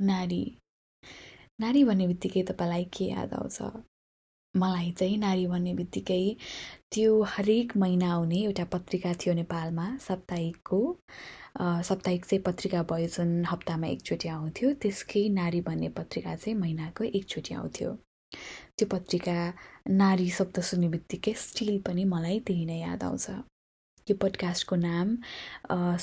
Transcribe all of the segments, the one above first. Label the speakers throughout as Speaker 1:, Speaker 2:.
Speaker 1: नारी। नारी भन्ने बित्तिकै तपाईँलाई के याद आउँछ? मलाई चाहिँ नारी भन्ने बित्तिकै त्यो हरेक महिना आउने एउटा पत्रिका थियो नेपालमा साप्ताहिकको। साप्ताहिक चाहिँ पत्रिका भयो जुन हप्तामा एकचोटि आउँथ्यो त्यसकै नारी भन्ने पत्रिका चाहिँ महिनाको एकचोटि आउँथ्यो। त्यो पत्रिका नारी शब्द सुन्ने बित्तिकै स्टिल पनि मलाई त्यही नै याद आउँछ। यो पडकास्टको नाम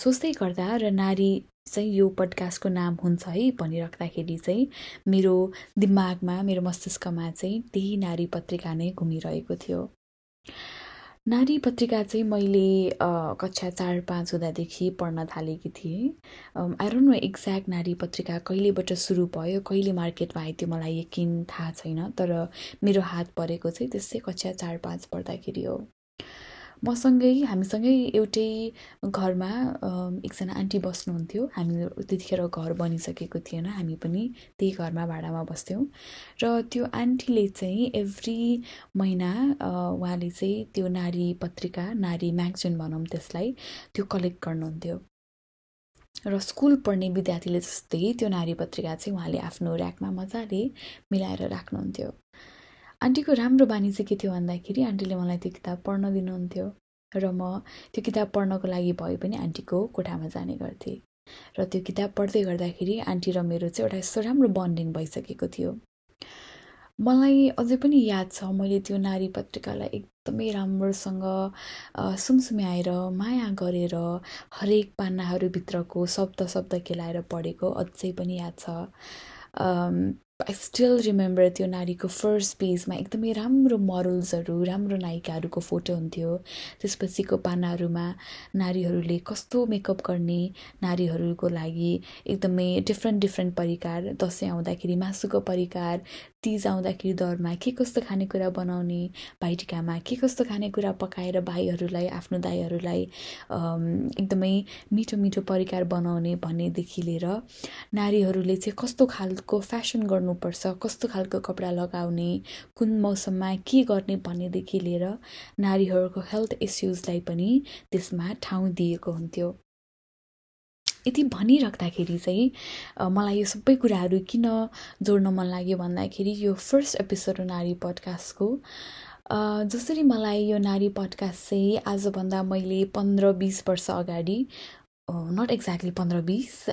Speaker 1: सोच्दै गर्दा र नारी चाहिँ यो पडकास्टको नाम हुन्छ है भनिराख्दाखेरि चाहिँ मेरो दिमागमा मेरो मस्तिष्कमा चाहिँ त्यही नारी पत्रिका नै घुमिरहेको थियो। नारी पत्रिका चाहिँ मैले कक्षा चार पाँच हुँदादेखि पढ्न थालेकी थिएँ। आई डोन्ट नो एक्ज्याक्ट नारी पत्रिका कहिलेबाट सुरु भयो कहिले मार्केटमा आयो त्यो मलाई यकिन थाहा छैन तर मेरो हात परेको चाहिँ त्यसै कक्षा चार पाँच पढ्दाखेरि हो। मसँगै हामीसँगै एउटै घरमा एकजना आन्टी बस्नुहुन्थ्यो। हामी त्यतिखेर घर बनिसकेको थिएन। हामी पनि त्यही घरमा भाडामा बस्थ्यौँ। र त्यो आन्टीले चाहिँ एभ्री महिना उहाँले चाहिँ त्यो नारी पत्रिका नारी म्यागजिन भनौँ त्यसलाई त्यो कलेक्ट गर्नुहुन्थ्यो। र स्कुल पढ्ने विद्यार्थीले जस्तै त्यो नारी पत्रिका चाहिँ उहाँले आफ्नो ऱ्याकमा मजाले मिलाएर राख्नुहुन्थ्यो। आन्टीको राम्रो बानी चाहिँ के थियो भन्दाखेरि आन्टीले मलाई त्यो किताब पढ्न दिनुहुन्थ्यो र म त्यो किताब पढ्नको लागि भए पनि आन्टीको कोठामा जाने गर्थेँ। र त्यो किताब पढ्दै गर्दाखेरि आन्टी र मेरो चाहिँ एउटा यस्तो राम्रो बन्डिङ भइसकेको थियो। मलाई अझै पनि याद छ मैले त्यो नारी पत्रिकालाई एकदमै राम्रोसँग सुमसुम्याएर माया गरेर हरेक पानाहरूभित्रको शब्द शब्द केलाएर पढेको अझै पनि याद छ। आई स्टिल रिमेम्बर त्यो नारीको फर्स्ट पेजमा एकदमै राम्रो मोरल्सहरू राम्रो नायिकाहरूको फोटो हुन्थ्यो। त्यसपछिको पानाहरूमा नारीहरूले कस्तो मेकअप गर्ने नारीहरूको लागि एकदमै डिफ्रेन्ट डिफ्रेन्ट परिकार दसैँ आउँदाखेरि मासुको परिकार तिज आउँदाखेरि दरमा के कस्तो खानेकुरा बनाउने भाइटिकामा के कस्तो खानेकुरा पकाएर भाइहरूलाई आफ्नो दाईहरूलाई एकदमै मिठो मिठो परिकार बनाउने भन्नेदेखि लिएर नारीहरूले चाहिँ कस्तो खालको फेसन गर्नुपर्छ कस्तो खालको कपडा लगाउने कुन मौसममा के गर्ने भन्नेदेखि लिएर नारीहरूको हेल्थ इस्युजलाई पनि त्यसमा ठाउँ दिएको हुन्थ्यो। यति भनिराख्दाखेरि चाहिँ मलाई यो सबै कुराहरू किन जोड्न मन लाग्यो भन्दाखेरि यो फर्स्ट एपिसोड हो नारी पडकास्टको जसरी मलाई यो नारी पडकास्ट चाहिँ आजभन्दा मैले पन्ध्र बिस वर्ष अगाडि नट एक्ज्याक्टली पन्ध्र बिस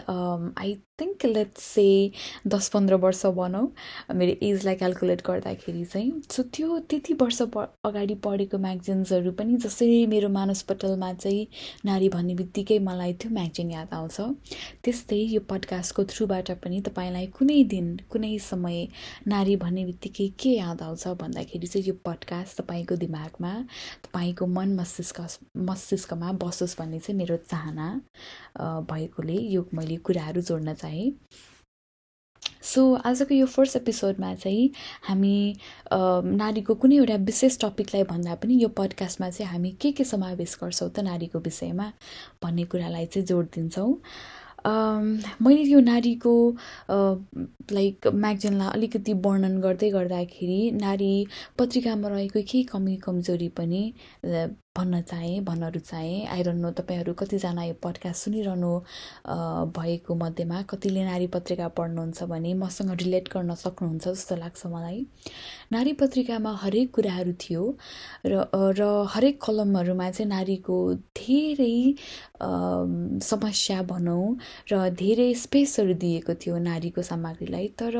Speaker 1: आई थिङ्क लेट्स से दस पन्ध्र वर्ष भनौँ मेरो एजलाई क्यालकुलेट गर्दाखेरि चाहिँ सो त्यो त्यति वर्ष प अगाडि पढेको म्यागजिन्सहरू पनि जसरी मेरो मानसपटलमा चाहिँ नारी भन्ने बित्तिकै मलाई त्यो म्यागजिन याद आउँछ। त्यस्तै यो पडकास्टको थ्रुबाट पनि तपाईँलाई कुनै दिन कुनै समय नारी भन्ने बित्तिकै के याद आउँछ भन्दाखेरि चाहिँ यो पडकास्ट तपाईँको दिमागमा तपाईँको मन मस्तिष्क मस्तिष्कमा बसोस् भन्ने चाहिँ मेरो चाहना भएकोले यो मैले कुराहरू जोड्न चाहेँ सो आजको यो फर्स्ट एपिसोडमा चाहिँ हामी नारीको कुनै एउटा विशेष टपिकलाई भन्दा पनि यो पडकास्टमा चाहिँ हामी के के समावेश गर्छौँ त नारीको विषयमा भन्ने कुरालाई चाहिँ जोड दिन्छौँ। मैले यो नारीको लाइक म्यागजिनलाई अलिकति वर्णन गर्दै गर्दाखेरि नारी पत्रिकामा रहेको केही कमी कमजोरी पनि भन्न चाहेँ भन्न रुचाएँ आई डोन्ट नो तपाईँहरू कतिजना यो पडकास्ट सुनिरहनु भएको मध्येमा कतिले नारी पत्रिका पढ्नुहुन्छ भने मसँग रिलेट गर्न सक्नुहुन्छ जस्तो लाग्छ मलाई। नारी पत्रिकामा हरेक कुराहरू थियो र र हरेक कलमहरूमा चाहिँ नारीको धेरै समस्या भनौँ र धेरै स्पेसहरू दिएको थियो नारीको सामग्रीलाई। तर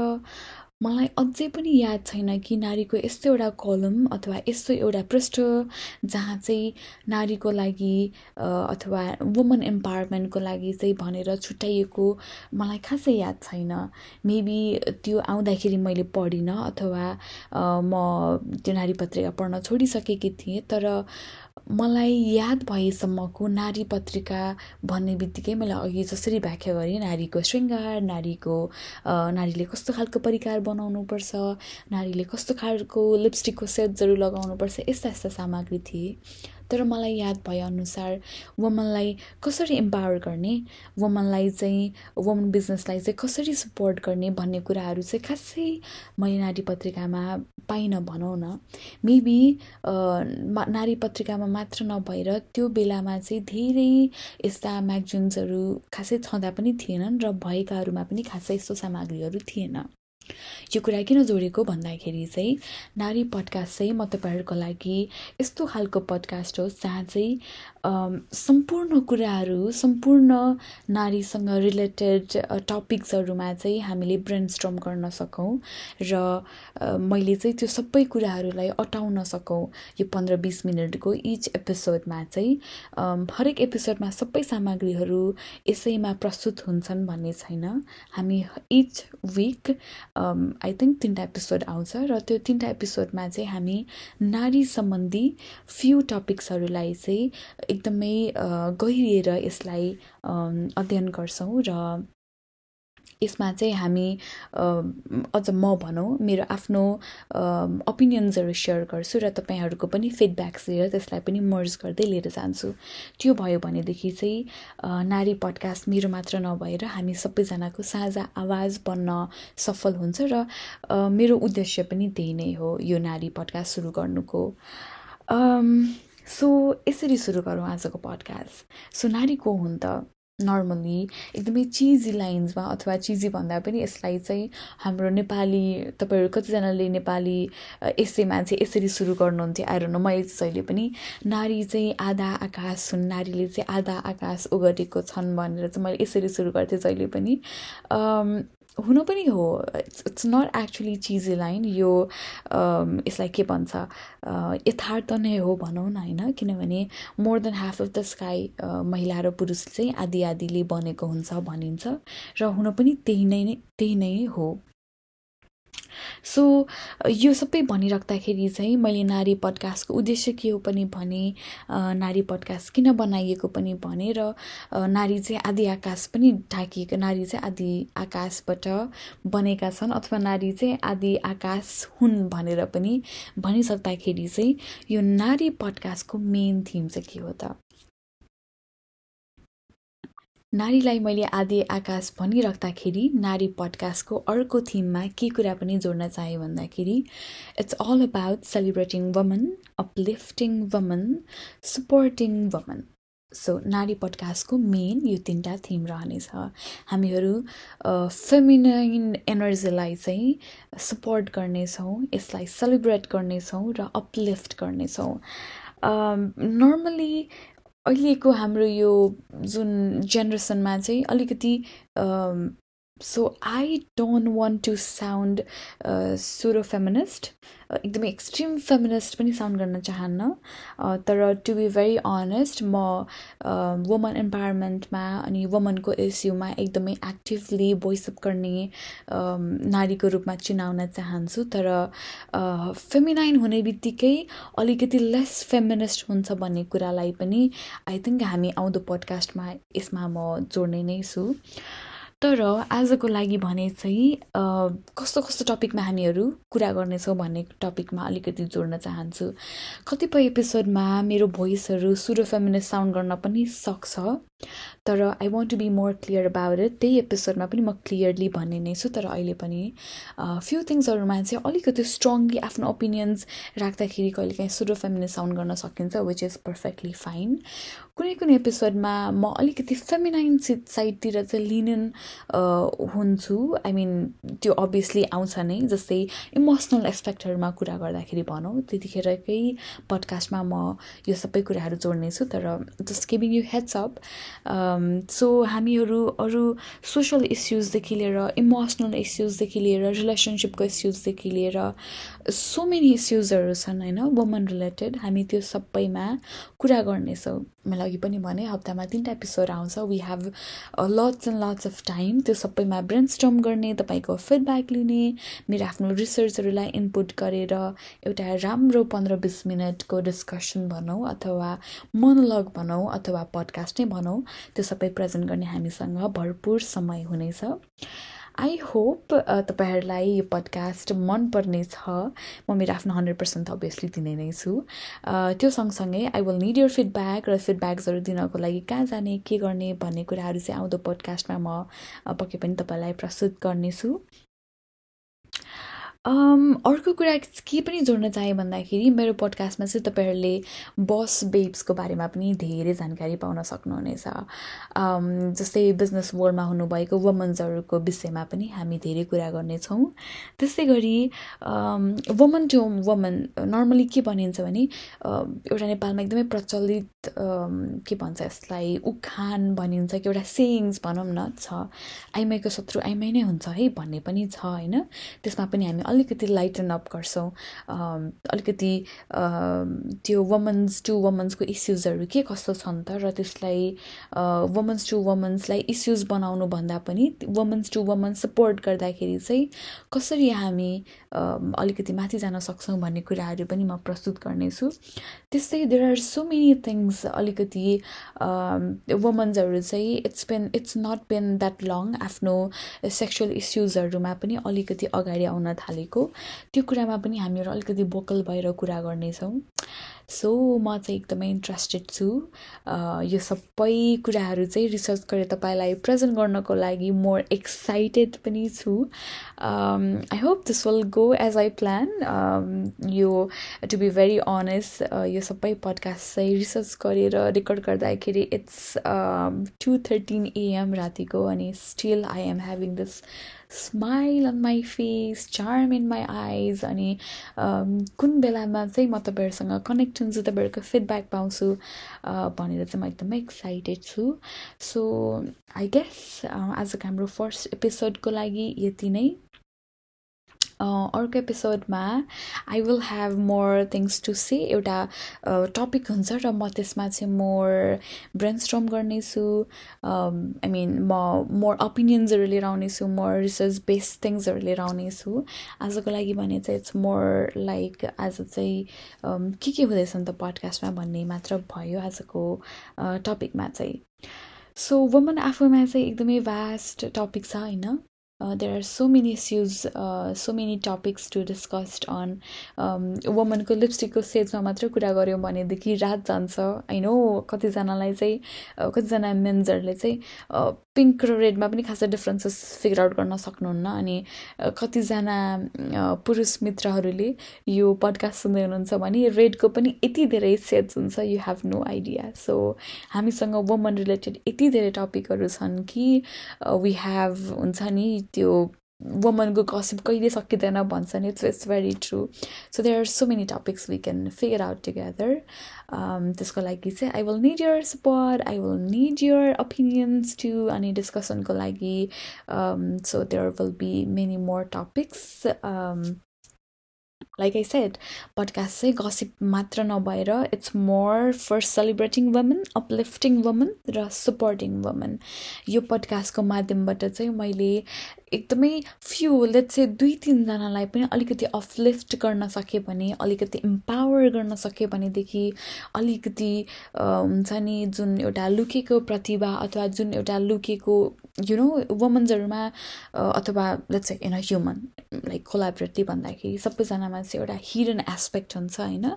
Speaker 1: मलाई अझै पनि याद छैन कि नारीको यस्तो एउटा कलम अथवा यस्तो एउटा पृष्ठ जहाँ चाहिँ नारीको लागि अथवा वुमन इम्पावरमेन्टको लागि चाहिँ भनेर छुट्याइएको मलाई खासै याद छैन। मेबी त्यो आउँदाखेरि मैले पढिनँ अथवा म त्यो नारी पत्रिका पढ्न छोडिसकेकी थिएँ तर मलाई याद भएसम्मको नारी पत्रिका भन्ने बित्तिकै मैले अघि जसरी व्याख्या गरेँ नारीको शृङ्गार नारीको नारीले कस्तो खालको परिकार बनाउनुपर्छ नारीले कस्तो खालको लिपस्टिकको सेट्सहरू लगाउनुपर्छ यस्ता यस्ता सामग्री थिए। तर मलाई याद भएअनुसार वुमनलाई कसरी इम्पावर गर्ने वुमनलाई चाहिँ वुमन बिजनेसलाई चाहिँ कसरी सपोर्ट गर्ने भन्ने कुराहरू चाहिँ खासै मैले नारी पत्रिकामा पाइनँ भनौँ न। मेबी नारी पत्रिकामा मात्र नभएर त्यो बेलामा चाहिँ धेरै यस्ता म्यागजिन्सहरू खासै छँदा पनि थिएनन् र भएकाहरूमा पनि खासै यस्तो सामग्रीहरू थिएन। यो कुरा किन जोडेको भन्दाखेरि चाहिँ नारी पडकास्ट चाहिँ म तपाईँहरूको लागि यस्तो खालको पडकास्ट हो जहाँ चाहिँ सम्पूर्ण कुराहरू सम्पूर्ण नारीसँग रिलेटेड टपिक्सहरूमा चाहिँ हामीले ब्रेन स्ट्रम गर्न सकौँ र मैले चाहिँ त्यो सबै कुराहरूलाई अटाउन सकौँ यो पन्ध्र बिस मिनटको इच एपिसोडमा चाहिँ। हरेक एपिसोडमा सबै सामग्रीहरू यसैमा प्रस्तुत हुन्छन् भन्ने छैन। हामी इच विक आई थिङ्क तिनवटा एपिसोड आउँछ र त्यो तिनवटा एपिसोडमा चाहिँ हामी नारी सम्बन्धी फ्यु टपिक्सहरूलाई चाहिँ एकदमै गहिरिएर यसलाई अध्ययन गर्छौँ र यसमा चाहिँ हामी अझ म भनौँ मेरो आफ्नो ओपिनियन्सहरू सेयर गर्छु र तपाईँहरूको पनि फिडब्याक्स लिएर त्यसलाई पनि मर्ज गर्दै लिएर जान्छु। त्यो भयो भनेदेखि चाहिँ नारी पडकास्ट मेरो मात्र नभएर हामी सबैजनाको साझा आवाज बन्न सफल हुन्छ र मेरो उद्देश्य पनि त्यही नै हो यो नारी पडकास्ट सुरु गर्नुको। सो यसरी सुरु गरौँ आजको पडकास्ट सो नारी को हुन् त नर्मली एकदमै चिजी लाइन्समा अथवा चिजी भन्दा पनि यसलाई चाहिँ हाम्रो नेपाली तपाईँहरू कतिजनाले नेपाली एसेमा चाहिँ यसरी सुरु गर्नुहुन्थ्यो। आएर न मैले जहिले पनि नारी चाहिँ आधा आकाश हुन् नारीले चाहिँ आधा आकाश ओगटेको छन् भनेर चाहिँ मैले यसरी सुरु गर्थेँ जहिले पनि। हुन पनि हो। It's it's not actually cheesy line यो यसलाई के भन्छ यथार्थ नै हो भनौँ न होइन? किनभने more than half of the sky महिला र पुरुष चाहिँ आदि आदिले बनेको हुन्छ भनिन्छ र हुन पनि त्यही नै त्यही नै हो। सो यो सबै भनिराख्दाखेरि चाहिँ मैले नारी पडकास्टको उद्देश्य के हो पनि भने नारी पडकास्ट किन बनाइएको पनि भने र नारी चाहिँ आदि आकाश पनि ढाकिएको नारी चाहिँ आदि आकाशबाट बनेका छन् अथवा नारी चाहिँ आदि आकाश हुन् भनेर पनि भनिसक्दाखेरि चाहिँ यो नारी पडकास्टको मेन थिम चाहिँ के हो त? नारीलाई मैले आदि आकाश भनिराख्दाखेरि नारी पडकास्टको अर्को थिममा के कुरा पनि जोड्न चाहेँ भन्दाखेरि it's all about celebrating women uplifting women supporting women so Nari पडकास्टको main यो तिनवटा थिम रहनेछ। हामीहरू फेमिनाइन एनर्जीलाई चाहिँ सपोर्ट गर्नेछौँ यसलाई सेलिब्रेट गर्नेछौँ र अपलिफ्ट गर्नेछौँ। नर्मली अहिलेको हाम्रो यो जुन जेनेरेसनमा चाहिँ अलिकति so I don't want to sound सुरो feminist एकदमै एक्सट्रिम फेमिनिस्ट पनि साउन्ड गर्न चाहन्न. तर टु बी भेरी अनेस्ट म वुमन इम्पावरमेन्टमा अनि वुमनको इस्युमा एकदमै एक्टिभली भोइसअप गर्ने नारीको रूपमा चिनाउन चाहन्छु. तर फेमिनाइन हुने बित्तिकै अलिकति लेस फेमिनिस्ट हुन्छ भन्ने कुरालाई पनि आई थिङ्क हामी आउँदो पोडकास्टमा यसमा म जोड्ने नै छु. तर आजको लागि भने चाहिँ कस्तो कस्तो टपिकमा हामीहरू कुरा गर्नेछौँ भन्ने टपिकमा अलिकति जोड्न चाहन्छु। कतिपय एपिसोडमा मेरो भोइसहरू सुरो साउन्ड गर्न पनि सक्छ। तर I want to be more clear about it त्यही एपिसोडमा पनि म क्लियरली भन्ने नै छु तर अहिले पनि फ्यु थिङ्सहरूमा चाहिँ अलिकति स्ट्रङली आफ्नो ओपिनियन्स राख्दाखेरि कहिलेकाहीँ सुडो फेमिनिस्ट साउन्ड गर्न सकिन्छ विच इज पर्फेक्टली फाइन कुनै कुनै एपिसोडमा म अलिकति फेमिनाइन साइडतिर चाहिँ लिनन हुन्छु। आई मिन त्यो अभियसली आउँछ नै जस्तै इमोसनल एस्पेक्टहरूमा कुरा गर्दाखेरि भनौँ। त्यतिखेरकै पडकास्टमा म यो सबै कुराहरू जोड्नेछु तर just giving you heads up so हामीहरू अरू सोसल इस्युजदेखि लिएर इमोसनल इस्युजदेखि लिएर रिलेसनसिपको इस्युजदेखि लिएर सो मेनी इस्युजहरू छन् होइन? वुमन रिलेटेड हामी त्यो सबैमा कुरा गर्नेछौँ। मैले अघि पनि भने हप्तामा तिनवटा एपिसोड आउँछ। We have lots and lots of time त्यो सबैमा ब्रेन स्टम गर्ने तपाईँको फिडब्याक लिने मेरो आफ्नो रिसर्चहरूलाई इनपुट गरेर एउटा राम्रो पन्ध्र बिस मिनटको डिस्कसन भनौँ अथवा मोनोलग भनौँ अथवा पडकास्ट नै भनौँ त्यो सबै प्रेजेन्ट गर्ने हामीसँग भरपुर समय हुनेछ। आई होप तपाईँहरूलाई यो पडकास्ट मनपर्ने छ। म मेरो आफ्नो हन्ड्रेड पर्सेन्ट अभियसली दिने नै छु। त्यो सँगसँगै I will need your feedback र फिडब्याक्सहरू दिनको लागि कहाँ जाने के गर्ने भन्ने कुराहरू चाहिँ आउँदो पोडकास्टमा म पक्कै पनि तपाईँलाई प्रस्तुत गर्नेछु। अर्को कुरा के पनि जोड्न चाहेँ भन्दाखेरि मेरो पडकास्टमा चाहिँ तपाईँहरूले बस बेब्सको बारेमा पनि धेरै जानकारी पाउन सक्नुहुनेछ। जस्तै बिजनेस वर्ल्डमा हुनुभएको वुमन्सहरूको विषयमा पनि हामी धेरै कुरा गर्नेछौँ। त्यस्तै गरी वुमन टु वुमन नर्मली के भनिन्छ भने एउटा नेपालमा एकदमै प्रचलित के भन्छ यसलाई उखान भनिन्छ कि एउटा सेयिङ्स भनौँ न छ। आइमाईको शत्रु आइमाई नै हुन्छ है भन्ने पनि छ होइन? त्यसमा पनि हामी अलिकति लाइटन अप गर्छौँ। अलिकति त्यो वुमन्स टु वुमन्सको इस्युजहरू के कस्तो छन् त? र त्यसलाई वुमन्स टु वुमन्सलाई इस्युज बनाउनु भन्दा पनि वुमन्स टु वुमन्स सपोर्ट गर्दाखेरि चाहिँ कसरी हामी अलिकति माथि जान सक्छौँ भन्ने कुराहरू पनि म प्रस्तुत गर्नेछु। त्यस्तै there are so many things अलिकति वुमन्सहरू चाहिँ it's been it's not been that long आफ्नो सेक्सुअल इस्युजहरूमा पनि अलिकति अगाडि आउन थालेको त्यो कुरामा पनि हामीहरू अलिकति भोकल भएर कुरा गर्नेछौँ। सो म चाहिँ एकदमै इन्ट्रेस्टेड छु। यो सबै कुराहरू चाहिँ रिसर्च गरेर तपाईँलाई प्रेजेन्ट गर्नको लागि मोर एक्साइटेड पनि छु। I hope this will go as I plan यो टु बी भेरी अनेस्ट यो सबै पडकास्ट चाहिँ रिसर्च गरेर रेकर्ड गर्दाखेरि इट्स टु थर्टिन एएम रातिको अनि still I am having this smile on my face charm in my eyes अनि कुन बेलामा चाहिँ म तपाईँहरूसँग कनेक्ट हुन्छु तपाईँहरूको फिडब्याक पाउँछु भनेर चाहिँ म एकदमै एक्साइटेड छु। सो आई गेस आजको हाम्रो फर्स्ट एपिसोडको लागि यति नै। अर्को एपिसोडमा I will have more things to say एउटा टपिक हुन्छ र म त्यसमा चाहिँ मोर ब्रेन स्ट्रम गर्नेछु आई मिन म मोर ओपिनियन्सहरू लिएर आउनेछु मोर रिसर्च बेस्ड थिङ्सहरू लिएर आउनेछु। आजको लागि भने चाहिँ इट्स मोर लाइक आज चाहिँ के के हुँदैछ नि त पडकास्टमा भन्ने मात्र भयो आजको टपिकमा चाहिँ। सो वुमन आफूमा चाहिँ एकदमै भास्ट टपिक छ होइन? Uh, there are so many issues uh, so many topics on. वुमनको लिपस्टिकको सेजमा मात्रै कुरा गऱ्यौँ भनेदेखि रात जान्छ आई नो कतिजनालाई चाहिँ कतिजना मेन्सहरूले चाहिँ पिङ्क र रेडमा पनि खासै डिफ्रेन्सेस फिगर आउट गर्न सक्नुहुन्न अनि कतिजना पुरुष मित्रहरूले यो पडकास्ट सुन्दै हुनुहुन्छ भने रेडको पनि यति धेरै सेट्स हुन्छ you have no idea so हामीसँग वुमन रिलेटेड यति धेरै टपिकहरू छन् कि वी हेभ हुन्छ नि त्यो वुमनको गसिप कहिले सकिँदैन भन्छ नि it's it's very true so there are so many topics we can figure out together त्यसको लागि चाहिँ I will need your support I will need your opinions too अनि डिस्कसनको लागि so there will be many more topics like I said podcast चाहिँ gossip मात्र नभएर it's more for celebrating women uplifting women र सपोर्टिङ वुमेन यो पडकास्टको माध्यमबाट चाहिँ मैले एकदमै फ्यु लेट्स चाहिँ दुई तिनजनालाई पनि अलिकति अपलिफ्ट गर्न सकेँ भने अलिकति इम्पावर गर्न सकेँ भनेदेखि अलिकति हुन्छ नि जुन एउटा लुकेको प्रतिभा अथवा जुन एउटा लुकेको यु नो वुमन्सहरूमा अथवा let's in a human like collaboratively भन्दाखेरि सबैजनामा चाहिँ एउटा हिडन एस्पेक्ट हुन्छ होइन?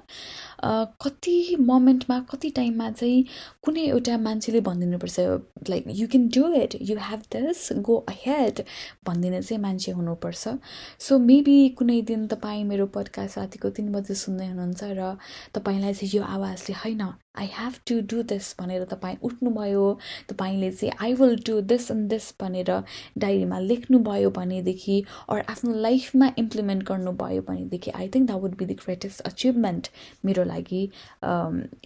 Speaker 1: कति मोमेन्टमा कति टाइममा चाहिँ कुनै एउटा मान्छेले भनिदिनुपर्छ like you can do it you have this go ahead भनिदिने चाहिँ मान्छे हुनुपर्छ। सो मेबी कुनै दिन तपाईँ मेरो पडकास्ट रातिको तिन बजी सुन्दै हुनुहुन्छ र तपाईँलाई चाहिँ यो आवाजले होइन I have to do this भनेर तपाईँ उठ्नुभयो तपाईँले चाहिँ I will do this and this भनेर डायरीमा लेख्नुभयो भनेदेखि अरू आफ्नो लाइफमा इम्प्लिमेन्ट गर्नुभयो भनेदेखि I think that would be the greatest achievement मेरो लागि.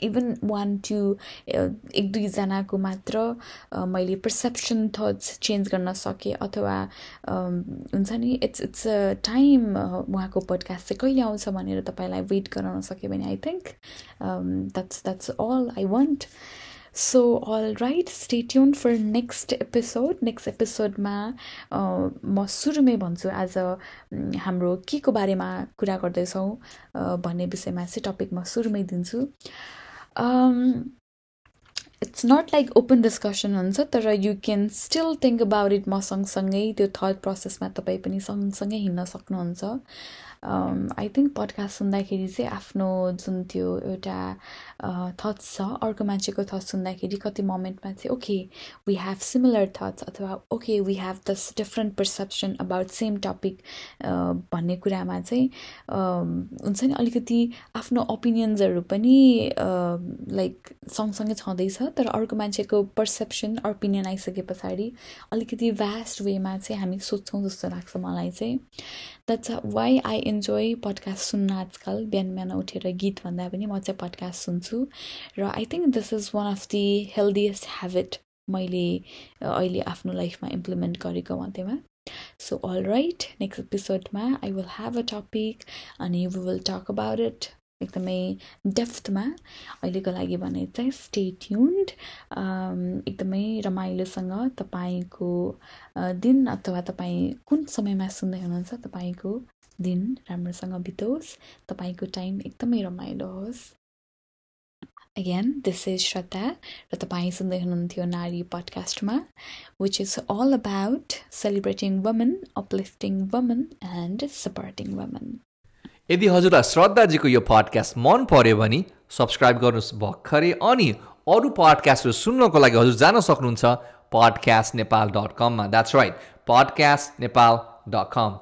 Speaker 1: इभन वान टु एक दुईजनाको मात्र मैले पर्सेप्सन थट्स चेन्ज गर्न सकेँ अथवा हुन्छ नि इट्स इट्स टाइम उहाँको पडकास्ट चाहिँ कहिले आउँछ भनेर तपाईँलाई वेट गराउन सक्यो भने I think that's that's all I want so all right stay tuned for next episode next एपिसोडमा म सुरुमै भन्छु आज हाम्रो के को बारेमा कुरा गर्दैछौँ भन्ने विषयमा चाहिँ टपिक म सुरुमै दिन्छु। It's not like open discussion हुन्छ तर you can still think about it म सँगसँगै त्यो थट प्रोसेसमा तपाईँ पनि सँगसँगै हिँड्न सक्नुहुन्छ। आई थिङ्क पडकास्ट सुन्दाखेरि चाहिँ आफ्नो जुन त्यो एउटा थट्स छ अर्को मान्छेको थट्स सुन्दाखेरि कति मोमेन्टमा चाहिँ okay we have similar thoughts अथवा okay we have this different perception about same topic भन्ने कुरामा चाहिँ हुन्छ नि अलिकति आफ्नो ओपिनियन्सहरू पनि लाइक सँगसँगै छँदैछ। तर अर्को मान्छेको पर्सेप्सन ओपिनियन आइसके पछाडि अलिकति भ्यास्ट वेमा चाहिँ हामी सोध्छौँ जस्तो लाग्छ मलाई चाहिँ। That's why I enjoy podcast सुन्न आजकल। बिहान बिहान उठेर गीत भन्दा पनि म चाहिँ पडकास्ट सुन्छु। र I think this is one of the healthiest habit मैले अहिले आफ्नो लाइफमा इम्प्लिमेन्ट गरेको मध्येमा। सो अल राइट नेक्स्ट एपिसोडमा I will have a topic अनि we will talk about it एकदमै डेफ्थमा अहिलेको लागि भने चाहिँ स्टे ट्युन्ड एकदमै रमाइलोसँग तपाईँको दिन अथवा तपाईँ कुन समयमा सुन्दै हुनुहुन्छ तपाईँको दिन राम्रोसँग बितोस् तपाईँको टाइम एकदमै रमाइलो होस्। अगेन दिस इज श्रद्धा र तपाईँ सुन्दै हुनुहुन्थ्यो नारी पडकास्टमा which is all about celebrating woman uplifting woman and supporting woman
Speaker 2: यदि हजुरलाई श्रद्धाजीको यो पडकास्ट मन पर्यो भने सब्सक्राइब गर्नुहोस् भर्खरै अनि अरू पडकास्टहरू सुन्नको लागि हजुर जान सक्नुहुन्छ पडकास्ट नेपाल डट कममा that's right podcast Nepal dot com